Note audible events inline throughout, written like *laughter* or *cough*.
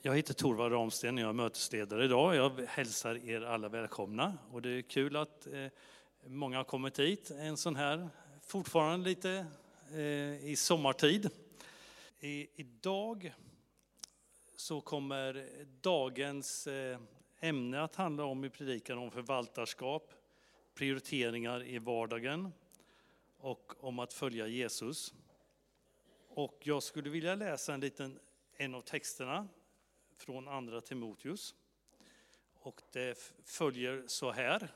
Jag heter Torvald Ramsten och jag är mötesledare idag. Jag hälsar er alla välkomna. Och det är kul att eh, många har kommit hit en sån här, fortfarande lite eh, i sommartid. I, idag så kommer dagens eh, ämne att handla om i predikan om förvaltarskap, prioriteringar i vardagen och om att följa Jesus. Och jag skulle vilja läsa en liten en av texterna från Andra Timoteus. Och det följer så här.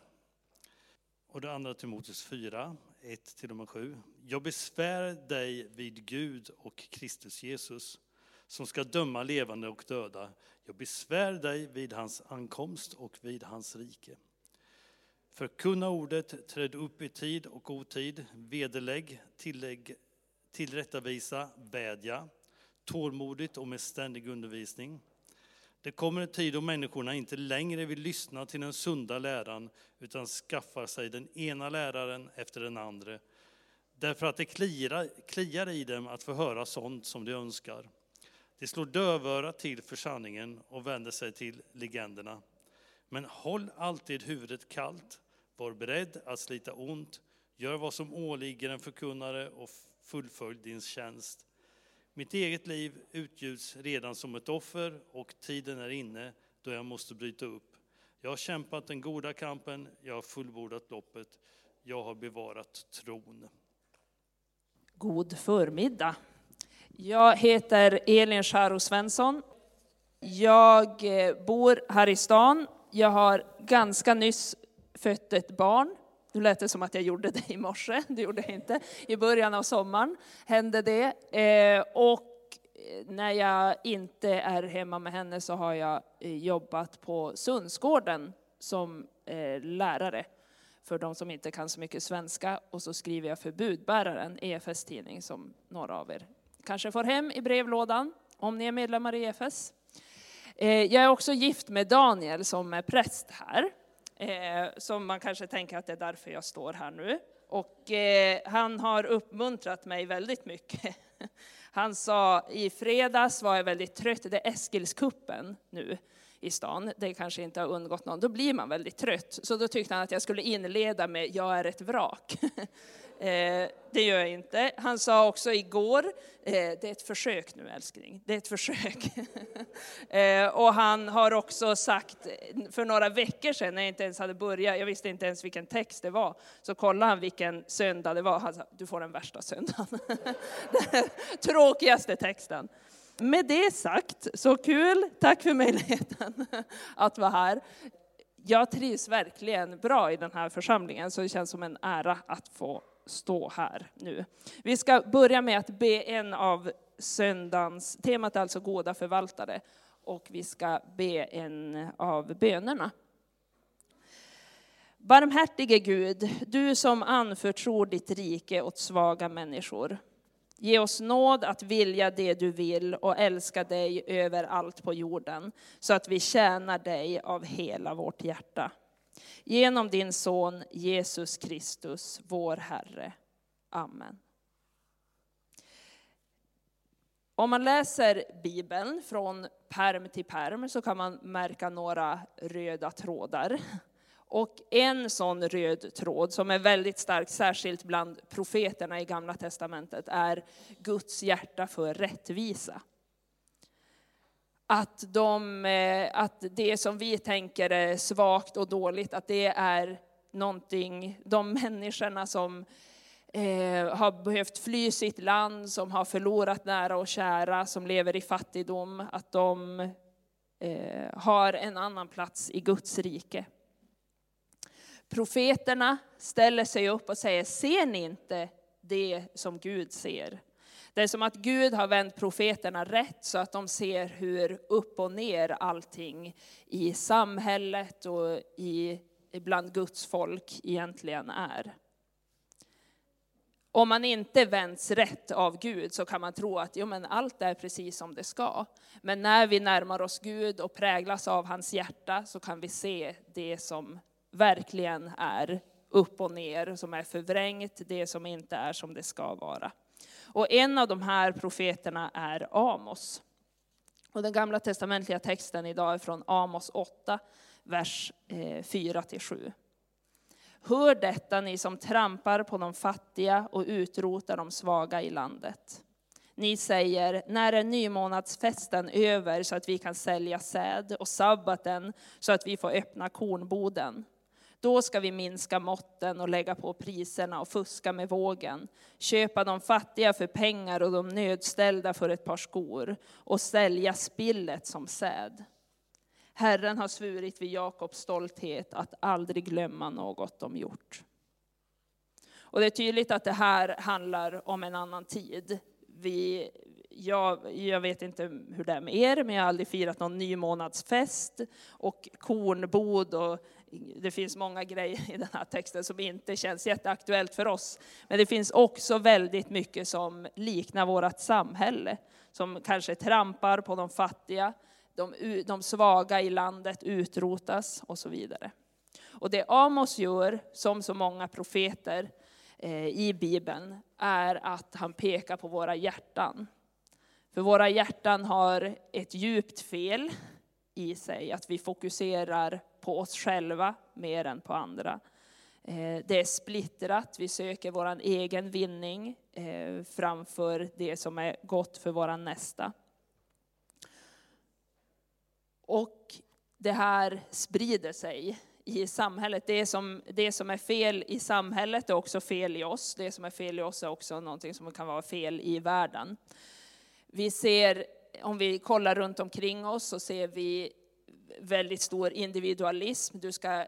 Och det andra Timoteus 4, 1 till och med 7. Jag besvär dig vid Gud och Kristus Jesus som ska döma levande och döda. Jag besvär dig vid hans ankomst och vid hans rike. Förkunna ordet, träd upp i tid och otid, vederlägg, tillägg, tillrättavisa, vädja, tålmodigt och med ständig undervisning. Det kommer en tid då människorna inte längre vill lyssna till den sunda läran utan skaffar sig den ena läraren efter den andra därför att det kliar, kliar i dem att få höra sånt som de önskar. De slår dövörat till för sanningen och vänder sig till legenderna. Men håll alltid huvudet kallt, var beredd att slita ont, gör vad som åligger en förkunnare och fullfölj din tjänst. Mitt eget liv utgjuts redan som ett offer och tiden är inne då jag måste bryta upp. Jag har kämpat den goda kampen, jag har fullbordat loppet, jag har bevarat tron. God förmiddag. Jag heter Elin Scharo Svensson. Jag eh, bor här i stan. Jag har ganska nyss fött ett barn. Nu lät det som att jag gjorde det i morse, *laughs* det gjorde jag inte. I början av sommaren hände det. Eh, och eh, när jag inte är hemma med henne så har jag eh, jobbat på Sundsgården som lärare för de som inte kan så mycket svenska. Och så skriver jag för budbäraren, EFS tidning, som några av er kanske får hem i brevlådan om ni är medlemmar i EFS. Jag är också gift med Daniel som är präst här. Eh, som man kanske tänker att det är därför jag står här nu. Och eh, han har uppmuntrat mig väldigt mycket. *laughs* Han sa i fredags var jag väldigt trött, det är Eskilskuppen nu i stan. Det kanske inte har undgått någon. Då blir man väldigt trött. Så då tyckte han att jag skulle inleda med Jag är ett vrak. *laughs* Eh, det gör jag inte. Han sa också igår, eh, det är ett försök nu älskling, det är ett försök. *laughs* Eh, och han har också sagt för några veckor sedan när jag inte ens hade börjat, jag visste inte ens vilken text det var, så kollade han vilken söndag det var. Han sa, du får den värsta söndagen. *laughs* den tråkigaste texten. Med det sagt, så kul, tack för möjligheten *laughs* att vara här. Jag trivs verkligen bra i den här församlingen, så det känns som en ära att få stå här nu. Vi ska börja med att be en av söndagens, temat är alltså goda förvaltare, och vi ska be en av bönerna. Barmhärtige Gud, du som anförtror ditt rike åt svaga människor. Ge oss nåd att vilja det du vill och älska dig över allt på jorden, så att vi tjänar dig av hela vårt hjärta. Genom din son Jesus Kristus, vår Herre. Amen. Om man läser Bibeln från perm till perm så kan man märka några röda trådar. Och en sån röd tråd som är väldigt stark, särskilt bland profeterna i Gamla Testamentet, är Guds hjärta för rättvisa att, de, eh, att det som vi tänker är svagt och dåligt, att det är någonting, de människorna som eh, har behövt fly sitt land, som har förlorat nära och kära, som lever i fattigdom, att de eh, har en annan plats i Guds rike. Profeterna ställer sig upp och säger, ser ni inte det som Gud ser? Det är som att Gud har vänt profeterna rätt så att de ser hur upp och ner allting i samhället och i, bland Guds folk egentligen är. Om man inte vänds rätt av Gud så kan man tro att jo, men allt är precis som det ska. Men när vi närmar oss Gud och präglas av hans hjärta så kan vi se det som verkligen är upp och ner, som är förvrängt, det som inte är som det ska vara. Och en av de här profeterna är Amos. Och den gamla testamentliga texten idag är från Amos 8, vers eh, 4-7. Hör detta ni som trampar på de fattiga och utrotar de svaga i landet. Ni säger, när är nymånadsfesten över så att vi kan sälja säd och sabbaten så att vi får öppna kornboden? Då ska vi minska måtten och lägga på priserna och fuska med vågen, köpa de fattiga för pengar och de nödställda för ett par skor och sälja spillet som säd. Herren har svurit vid Jakobs stolthet att aldrig glömma något de gjort. Och det är tydligt att det här handlar om en annan tid. Vi, jag, jag, vet inte hur det är med er, men jag har aldrig firat någon nymånadsfest och kornbod och det finns många grejer i den här texten som inte känns jätteaktuellt för oss. Men det finns också väldigt mycket som liknar vårt samhälle, som kanske trampar på de fattiga, de, de svaga i landet utrotas och så vidare. Och det Amos gör, som så många profeter eh, i Bibeln, är att han pekar på våra hjärtan. För våra hjärtan har ett djupt fel i sig, att vi fokuserar på oss själva mer än på andra. Eh, det är splittrat, vi söker vår egen vinning eh, framför det som är gott för vår nästa. Och det här sprider sig i samhället. Det som, det som är fel i samhället är också fel i oss. Det som är fel i oss är också någonting som kan vara fel i världen. Vi ser, om vi kollar runt omkring oss, så ser vi väldigt stor individualism. Du ska,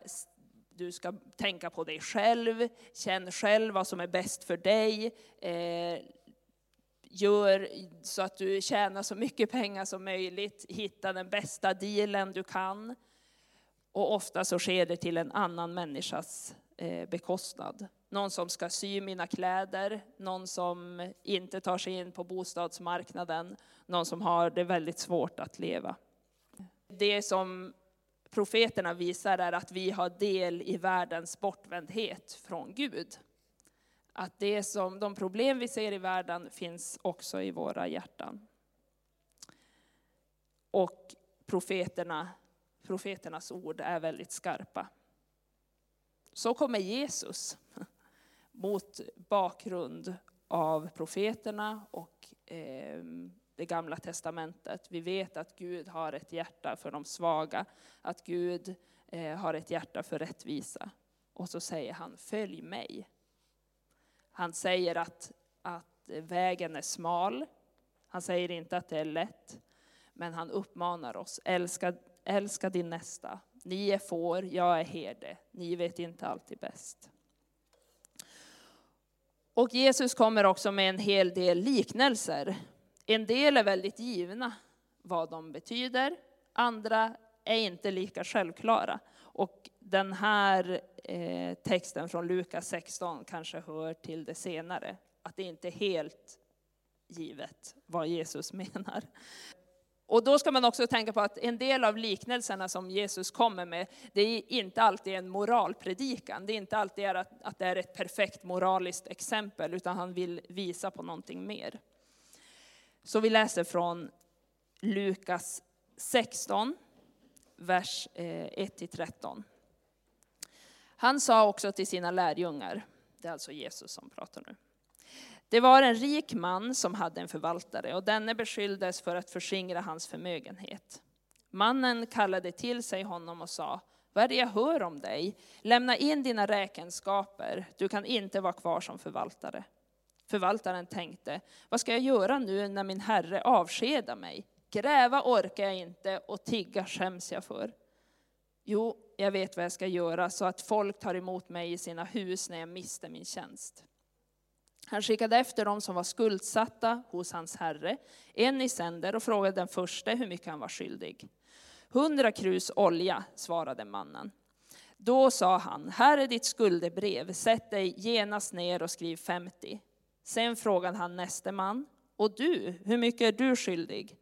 du ska tänka på dig själv, känn själv vad som är bäst för dig. Eh, gör så att du tjänar så mycket pengar som möjligt, hitta den bästa dealen du kan. Och ofta så sker det till en annan människas eh, bekostnad. Någon som ska sy mina kläder, någon som inte tar sig in på bostadsmarknaden, någon som har det väldigt svårt att leva. Det som profeterna visar är att vi har del i världens bortvändhet från Gud. Att det som, de problem vi ser i världen finns också i våra hjärtan. Och profeterna, profeternas ord är väldigt skarpa. Så kommer Jesus mot bakgrund av profeterna och eh, det gamla testamentet. Vi vet att Gud har ett hjärta för de svaga, att Gud eh, har ett hjärta för rättvisa. Och så säger han, följ mig. Han säger att, att vägen är smal. Han säger inte att det är lätt. Men han uppmanar oss, älska, älska din nästa. Ni är får, jag är herde. Ni vet inte alltid bäst. Och Jesus kommer också med en hel del liknelser. En del är väldigt givna vad de betyder. Andra är inte lika självklara. Och den här eh, texten från Lukas 16 kanske hör till det senare. Att det inte är helt givet vad Jesus *laughs* menar. Och då ska man också tänka på att en del av liknelserna som Jesus kommer med, det är inte alltid en moralpredikan. Det är inte alltid att, att det är ett perfekt moraliskt exempel, utan han vill visa på någonting mer. Så vi läser från Lukas 16, vers eh, 1-13. Han sa också till sina lärjungar, det är alltså Jesus som pratar nu. Det var en rik man som hade en förvaltare och denne beskylldes för att förskingra hans förmögenhet. Mannen kallade till sig honom och sa, vad är det jag hör om dig? Lämna in dina räkenskaper, du kan inte vara kvar som förvaltare. Förvaltaren tänkte, vad ska jag göra nu när min herre avskedar mig? Gräva orkar jag inte och tigga skäms jag för. Jo, jag vet vad jag ska göra så att folk tar emot mig i sina hus när jag mister min tjänst. Han skickade efter dem som var skuldsatta hos hans herre, en i sänder och frågade den första hur mycket han var skyldig. Hundra krus olja, svarade mannen. Då sa han, här är ditt skuldebrev, sätt dig genast ner och skriv 50. Sen frågade han näste man, och du, hur mycket är du skyldig?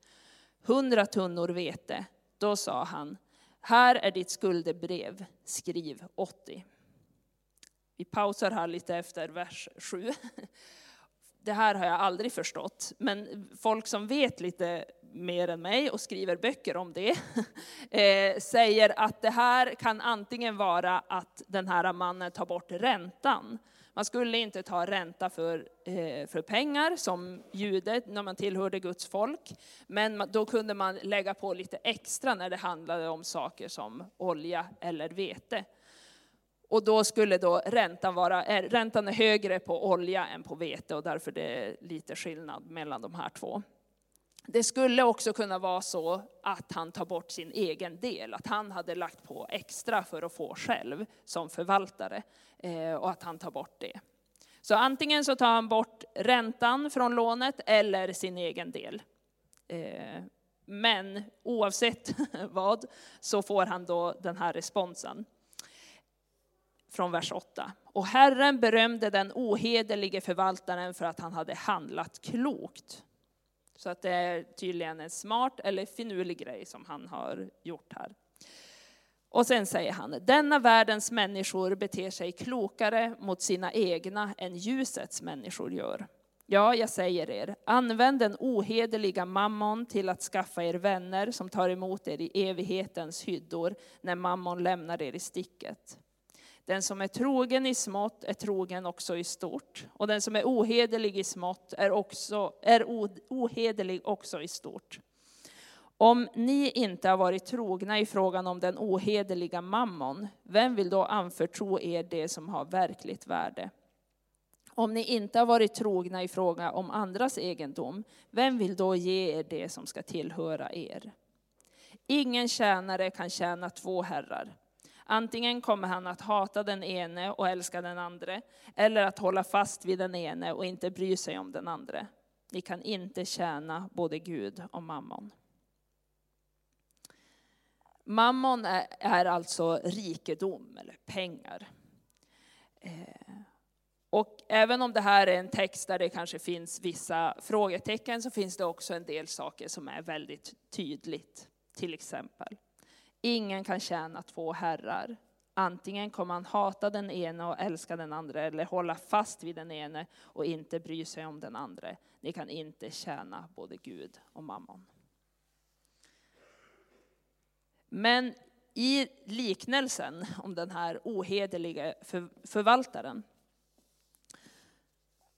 Hundra tunnor vete. Då sa han, här är ditt skuldebrev, skriv 80. Vi pausar här lite efter vers 7. *laughs* Det här har jag aldrig förstått, men folk som vet lite mer än mig och skriver böcker om det, *laughs* eh, säger att det här kan antingen vara att den här mannen tar bort räntan. Man skulle inte ta ränta för, eh, för pengar som jude när man tillhörde Guds folk. Men då kunde man lägga på lite extra när det handlade om saker som olja eller vete. Och då skulle då räntan vara, eh, räntan är högre på olja än på vete och därför det är lite skillnad mellan de här två. Det skulle också kunna vara så att han tar bort sin egen del, att han hade lagt på extra för att få själv som förvaltare eh, och att han tar bort det. Så antingen så tar han bort räntan från lånet eller sin egen del. Eh, men oavsett *laughs* vad så får han då den här responsen från vers 8. Och Herren berömde den ohederlige förvaltaren för att han hade handlat klokt. Så att det är tydligen en smart eller finurlig grej som han har gjort här. Och sen säger han, denna världens människor beter sig klokare mot sina egna än ljusets människor gör. Ja, jag säger er, använd den ohederliga mammon till att skaffa er vänner som tar emot er i evighetens hyddor när mammon lämnar er i sticket. Den som är trogen i smått är trogen också i stort. Och den som är ohederlig i smått är, också, är ohederlig också i stort. Om ni inte har varit trogna i frågan om den ohederliga mammon, vem vill då anförtro er det som har verkligt värde? Om ni inte har varit trogna i fråga om andras egendom, vem vill då ge er det som ska tillhöra er? Ingen tjänare kan tjäna två herrar. Antingen kommer han att hata den ene och älska den andra, eller att hålla fast vid den ene och inte bry sig om den andra. Ni kan inte tjäna både Gud och mammon. Mammon är, är alltså rikedom eller pengar. Eh, och även om det här är en text där det kanske finns vissa frågetecken så finns det också en del saker som är väldigt tydligt. Till exempel Ingen kan tjäna två herrar. Antingen kommer han hata den ena och älska den andra eller hålla fast vid den ene och inte bry sig om den andra. Ni kan inte tjäna både Gud och mammon. Men i liknelsen om den här ohederliga förvaltaren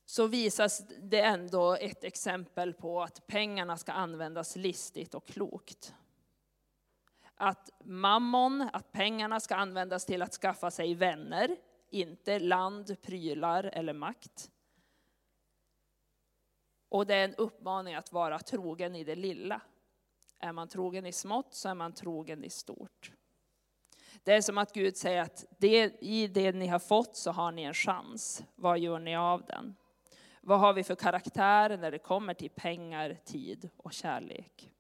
så visas det ändå ett exempel på att pengarna ska användas listigt och klokt att mammon, att pengarna ska användas till att skaffa sig vänner, inte land, prylar eller makt. Och det är en uppmaning att vara trogen i det lilla. Är man trogen i smått så är man trogen i stort. Det är som att Gud säger att det, i det ni har fått så har ni en chans. Vad gör ni av den? Vad har vi för karaktär när det kommer till pengar, tid och kärlek?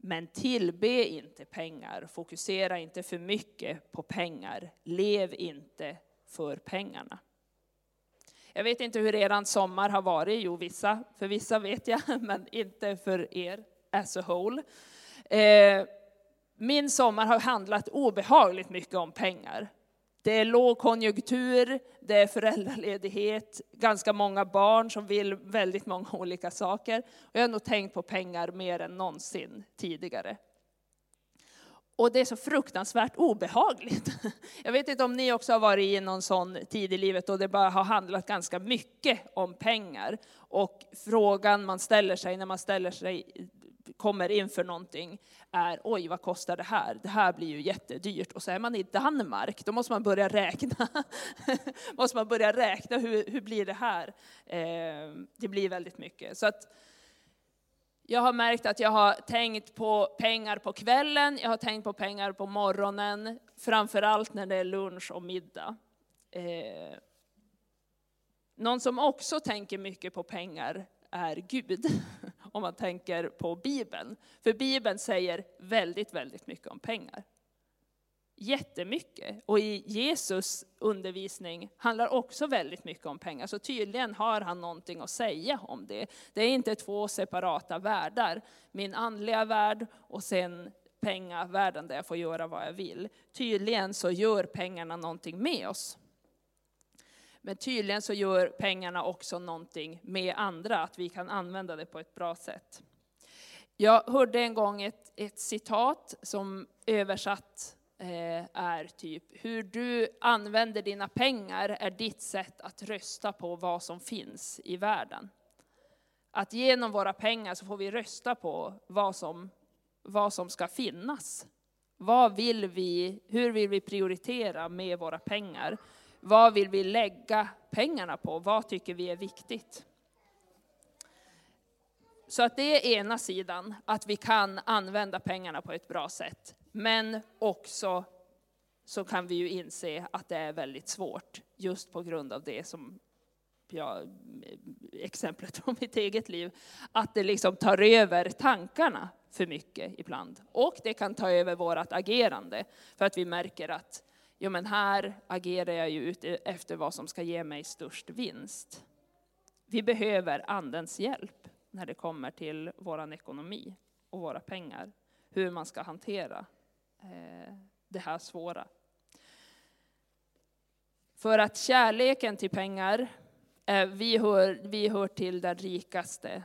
Men tillbe inte pengar, fokusera inte för mycket på pengar, lev inte för pengarna. Jag vet inte hur er sommar har varit, jo vissa, för vissa vet jag, *laughs* men inte för er as a whole. Eh, min sommar har handlat obehagligt mycket om pengar. Det är lågkonjunktur, det är föräldraledighet, ganska många barn som vill väldigt många olika saker. Och jag har nog tänkt på pengar mer än någonsin tidigare. Och det är så fruktansvärt obehagligt. *laughs* Jag vet inte om ni också har varit i någon sån tid i livet då det bara har handlat ganska mycket om pengar. Och frågan man ställer sig när man ställer sig kommer inför någonting är oj, vad kostar det här? Det här blir ju jättedyrt. Och så är man i Danmark, då måste man börja räkna. *laughs* måste man börja räkna, hur, hur blir det här? Eh, det blir väldigt mycket. Så att, jag har märkt att jag har tänkt på pengar på kvällen, jag har tänkt på pengar på morgonen, framförallt när det är lunch och middag. Eh, någon som också tänker mycket på pengar är Gud, *laughs* om man tänker på Bibeln. För Bibeln säger väldigt, väldigt mycket om pengar. Jättemycket. Och i Jesus undervisning handlar också väldigt mycket om pengar. Så tydligen har han någonting att säga om det. Det är inte två separata världar. Min andliga värld och sen pengavärlden där jag får göra vad jag vill. Tydligen så gör pengarna någonting med oss. Men tydligen så gör pengarna också någonting med andra, att vi kan använda det på ett bra sätt. Jag hörde en gång ett, ett citat som översatt eh, är typ, hur du använder dina pengar är ditt sätt att rösta på vad som finns i världen. Att genom våra pengar så får vi rösta på vad som, vad som ska finnas. Vad vill vi, hur vill vi prioritera med våra pengar? Vad vill vi lägga pengarna på? Vad tycker vi är viktigt? Så att det är ena sidan, att vi kan använda pengarna på ett bra sätt. Men också så kan vi ju inse att det är väldigt svårt, just på grund av det som ja, exemplet från mitt eget liv, att det liksom tar över tankarna för mycket ibland. Och det kan ta över vårt agerande, för att vi märker att jo, men här agerar jag ju efter vad som ska ge mig störst vinst. Vi behöver Andens hjälp när det kommer till vår ekonomi och våra pengar. Hur man ska hantera eh, det här svåra. För att kärleken till pengar, eh, vi, hör, vi hör till den rikaste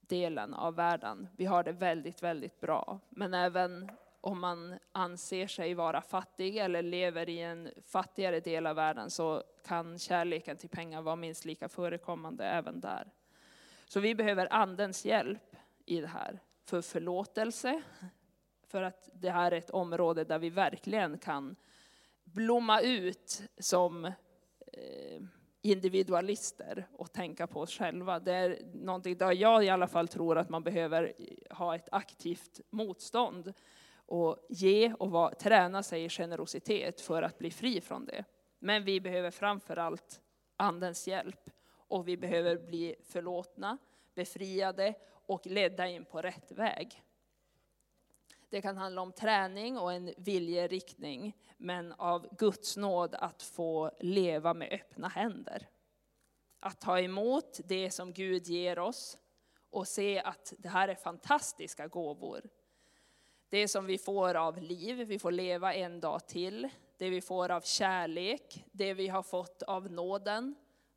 delen av världen. Vi har det väldigt, väldigt bra. Men även om man anser sig vara fattig eller lever i en fattigare del av världen så kan kärleken till pengar vara minst lika förekommande även där. Så vi behöver Andens hjälp i det här. För förlåtelse, för att det här är ett område där vi verkligen kan blomma ut som eh, individualister och tänka på oss själva. Det är någonting där jag i alla fall tror att man behöver ha ett aktivt motstånd och ge och vara, träna sig i generositet för att bli fri från det. Men vi behöver framför allt Andens hjälp och vi behöver bli förlåtna, befriade och ledda in på rätt väg. Det kan handla om träning och en viljeriktning, men av Guds nåd att få leva med öppna händer. Att ta emot det som Gud ger oss och se att det här är fantastiska gåvor. Det som vi får av liv, vi får leva en dag till. Det vi får av kärlek, det vi har fått av nåden,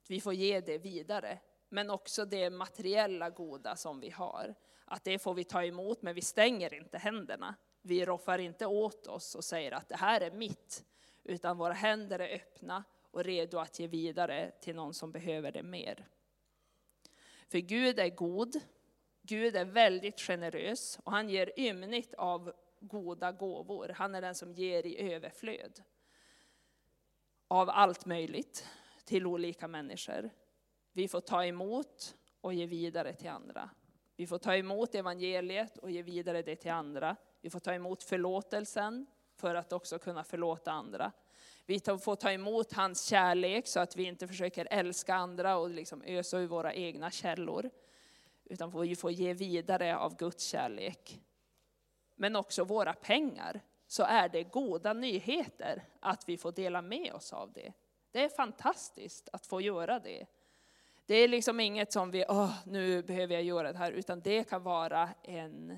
vi får ge det vidare. Men också det materiella goda som vi har. Att det får vi ta emot, men vi stänger inte händerna. Vi roffar inte åt oss och säger att det här är mitt. Utan våra händer är öppna och redo att ge vidare till någon som behöver det mer. För Gud är god, Gud är väldigt generös och han ger ymnigt av goda gåvor. Han är den som ger i överflöd. Av allt möjligt till olika människor. Vi får ta emot och ge vidare till andra. Vi får ta emot evangeliet och ge vidare det till andra. Vi får ta emot förlåtelsen för att också kunna förlåta andra. Vi får ta emot hans kärlek så att vi inte försöker älska andra och liksom ösa ur våra egna källor. Utan vi får ge vidare av Guds kärlek. Men också våra pengar, så är det goda nyheter att vi får dela med oss av det. Det är fantastiskt att få göra det. Det är liksom inget som vi, åh, nu behöver jag göra det här, utan det kan vara en,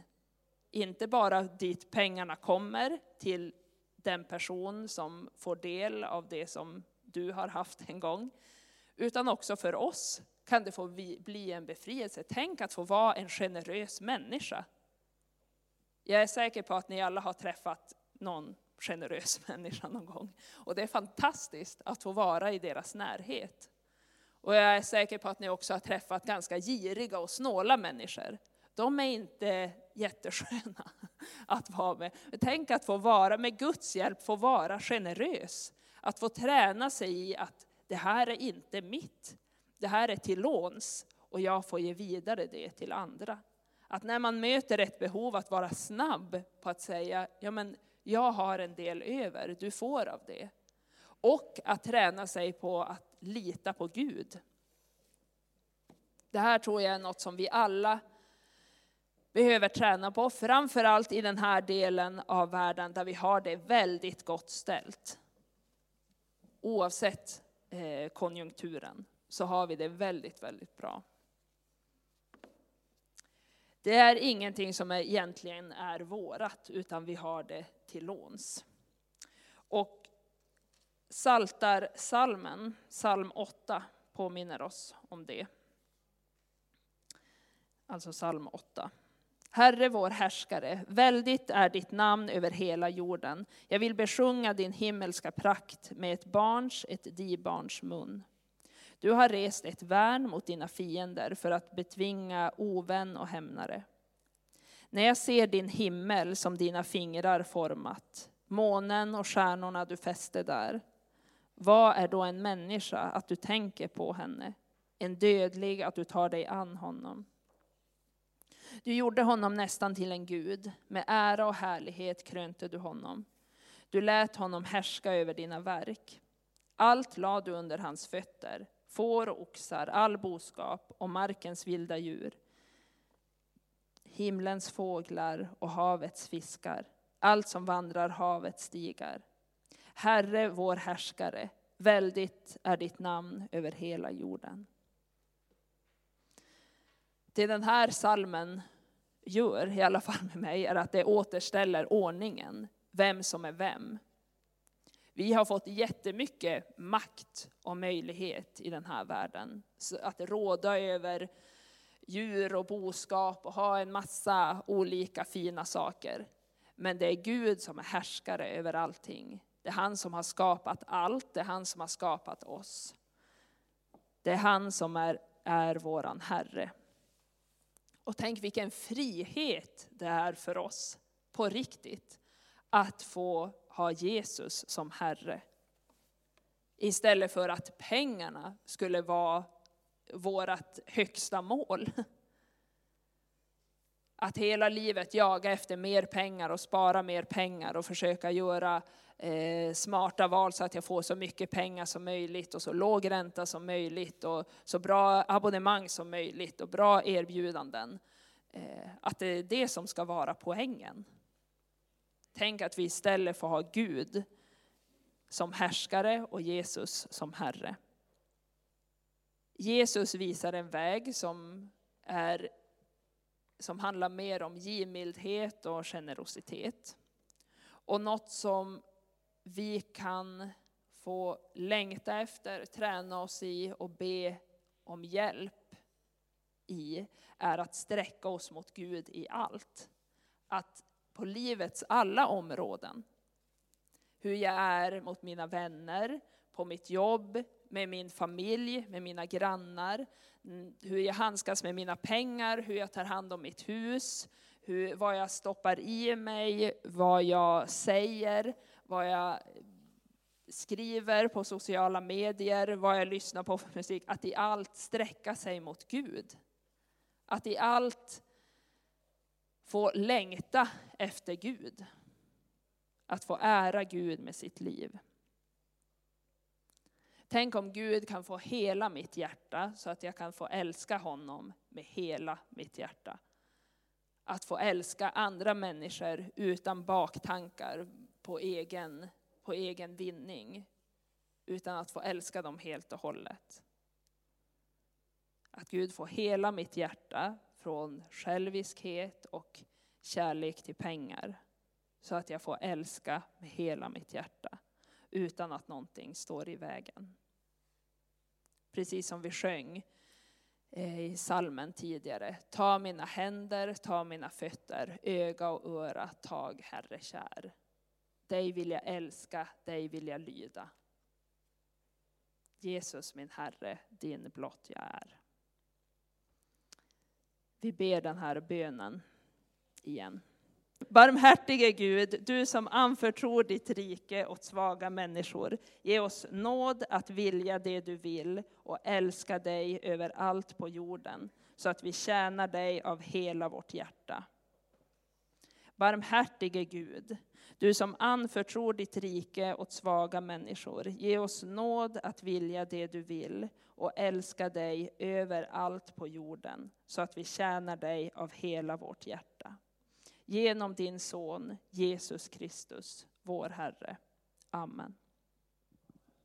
inte bara dit pengarna kommer, till den person som får del av det som du har haft en gång, utan också för oss kan det få bli en befrielse. Tänk att få vara en generös människa. Jag är säker på att ni alla har träffat någon generös *laughs* människa någon gång. Och det är fantastiskt att få vara i deras närhet. Och jag är säker på att ni också har träffat ganska giriga och snåla människor. De är inte jättesköna *laughs* att vara med. Men tänk att få vara, med Guds hjälp, få vara generös. Att få träna sig i att det här är inte mitt. Det här är till låns och jag får ge vidare det till andra. Att när man möter ett behov att vara snabb på att säga, ja men jag har en del över, du får av det. Och att träna sig på att lita på Gud. Det här tror jag är något som vi alla behöver träna på, framförallt i den här delen av världen där vi har det väldigt gott ställt. Oavsett eh, konjunkturen så har vi det väldigt, väldigt bra. Det är ingenting som egentligen är vårat, utan vi har det till låns. Och Saltarsalmen, psalm 8, påminner oss om det. Alltså psalm 8. Herre vår härskare, väldigt är ditt namn över hela jorden. Jag vill besjunga din himmelska prakt med ett barns, ett dibarns mun. Du har rest ett värn mot dina fiender för att betvinga ovän och hämnare. När jag ser din himmel som dina fingrar format, månen och stjärnorna du fäste där, vad är då en människa att du tänker på henne, en dödlig att du tar dig an honom? Du gjorde honom nästan till en gud, med ära och härlighet krönte du honom. Du lät honom härska över dina verk. Allt lade du under hans fötter, får och oxar, all boskap och markens vilda djur, himlens fåglar och havets fiskar, allt som vandrar havets stigar. Herre, vår härskare, väldigt är ditt namn över hela jorden. Det den här salmen gör, i alla fall med mig, är att det återställer ordningen, vem som är vem. Vi har fått jättemycket makt och möjlighet i den här världen. Att råda över djur och boskap och ha en massa olika fina saker. Men det är Gud som är härskare över allting. Det är han som har skapat allt, det är han som har skapat oss. Det är han som är, är våran Herre. Och tänk vilken frihet det är för oss, på riktigt, att få ha Jesus som Herre. Istället för att pengarna skulle vara vårt högsta mål. Att hela livet jaga efter mer pengar och spara mer pengar och försöka göra eh, smarta val så att jag får så mycket pengar som möjligt och så låg ränta som möjligt och så bra abonnemang som möjligt och bra erbjudanden. Eh, att det är det som ska vara poängen. Tänk att vi istället får ha Gud som härskare och Jesus som Herre. Jesus visar en väg som, är, som handlar mer om givmildhet och generositet. Och något som vi kan få längta efter, träna oss i och be om hjälp i, är att sträcka oss mot Gud i allt. Att på livets alla områden, hur jag är mot mina vänner, på mitt jobb, med min familj, med mina grannar, mm, hur jag handskas med mina pengar, hur jag tar hand om mitt hus, hur, vad jag stoppar i mig, vad jag säger, vad jag skriver på sociala medier, vad jag lyssnar på för musik, att i allt sträcka sig mot Gud. Att i allt få längta efter Gud. Att få ära Gud med sitt liv. Tänk om Gud kan få hela mitt hjärta så att jag kan få älska honom med hela mitt hjärta. Att få älska andra människor utan baktankar på egen, på egen vinning. Utan att få älska dem helt och hållet. Att Gud får hela mitt hjärta från själviskhet och kärlek till pengar. Så att jag får älska med hela mitt hjärta utan att någonting står i vägen. Precis som vi sjöng eh, i salmen tidigare. Ta mina händer, ta mina fötter, öga och öra, tag Herre kär. Dig vill jag älska, dig vill jag lyda. Jesus min Herre, din blott jag är. Vi ber den här bönen igen. Barmhärtige Gud, du som anförtror ditt rike åt svaga människor, ge oss nåd att vilja det du vill och älska dig över allt på jorden, så att vi tjänar dig av hela vårt hjärta. Barmhärtige Gud, du som anförtror ditt rike åt svaga människor, ge oss nåd att vilja det du vill och älska dig över allt på jorden, så att vi tjänar dig av hela vårt hjärta. Genom din son Jesus Kristus, vår Herre. Amen.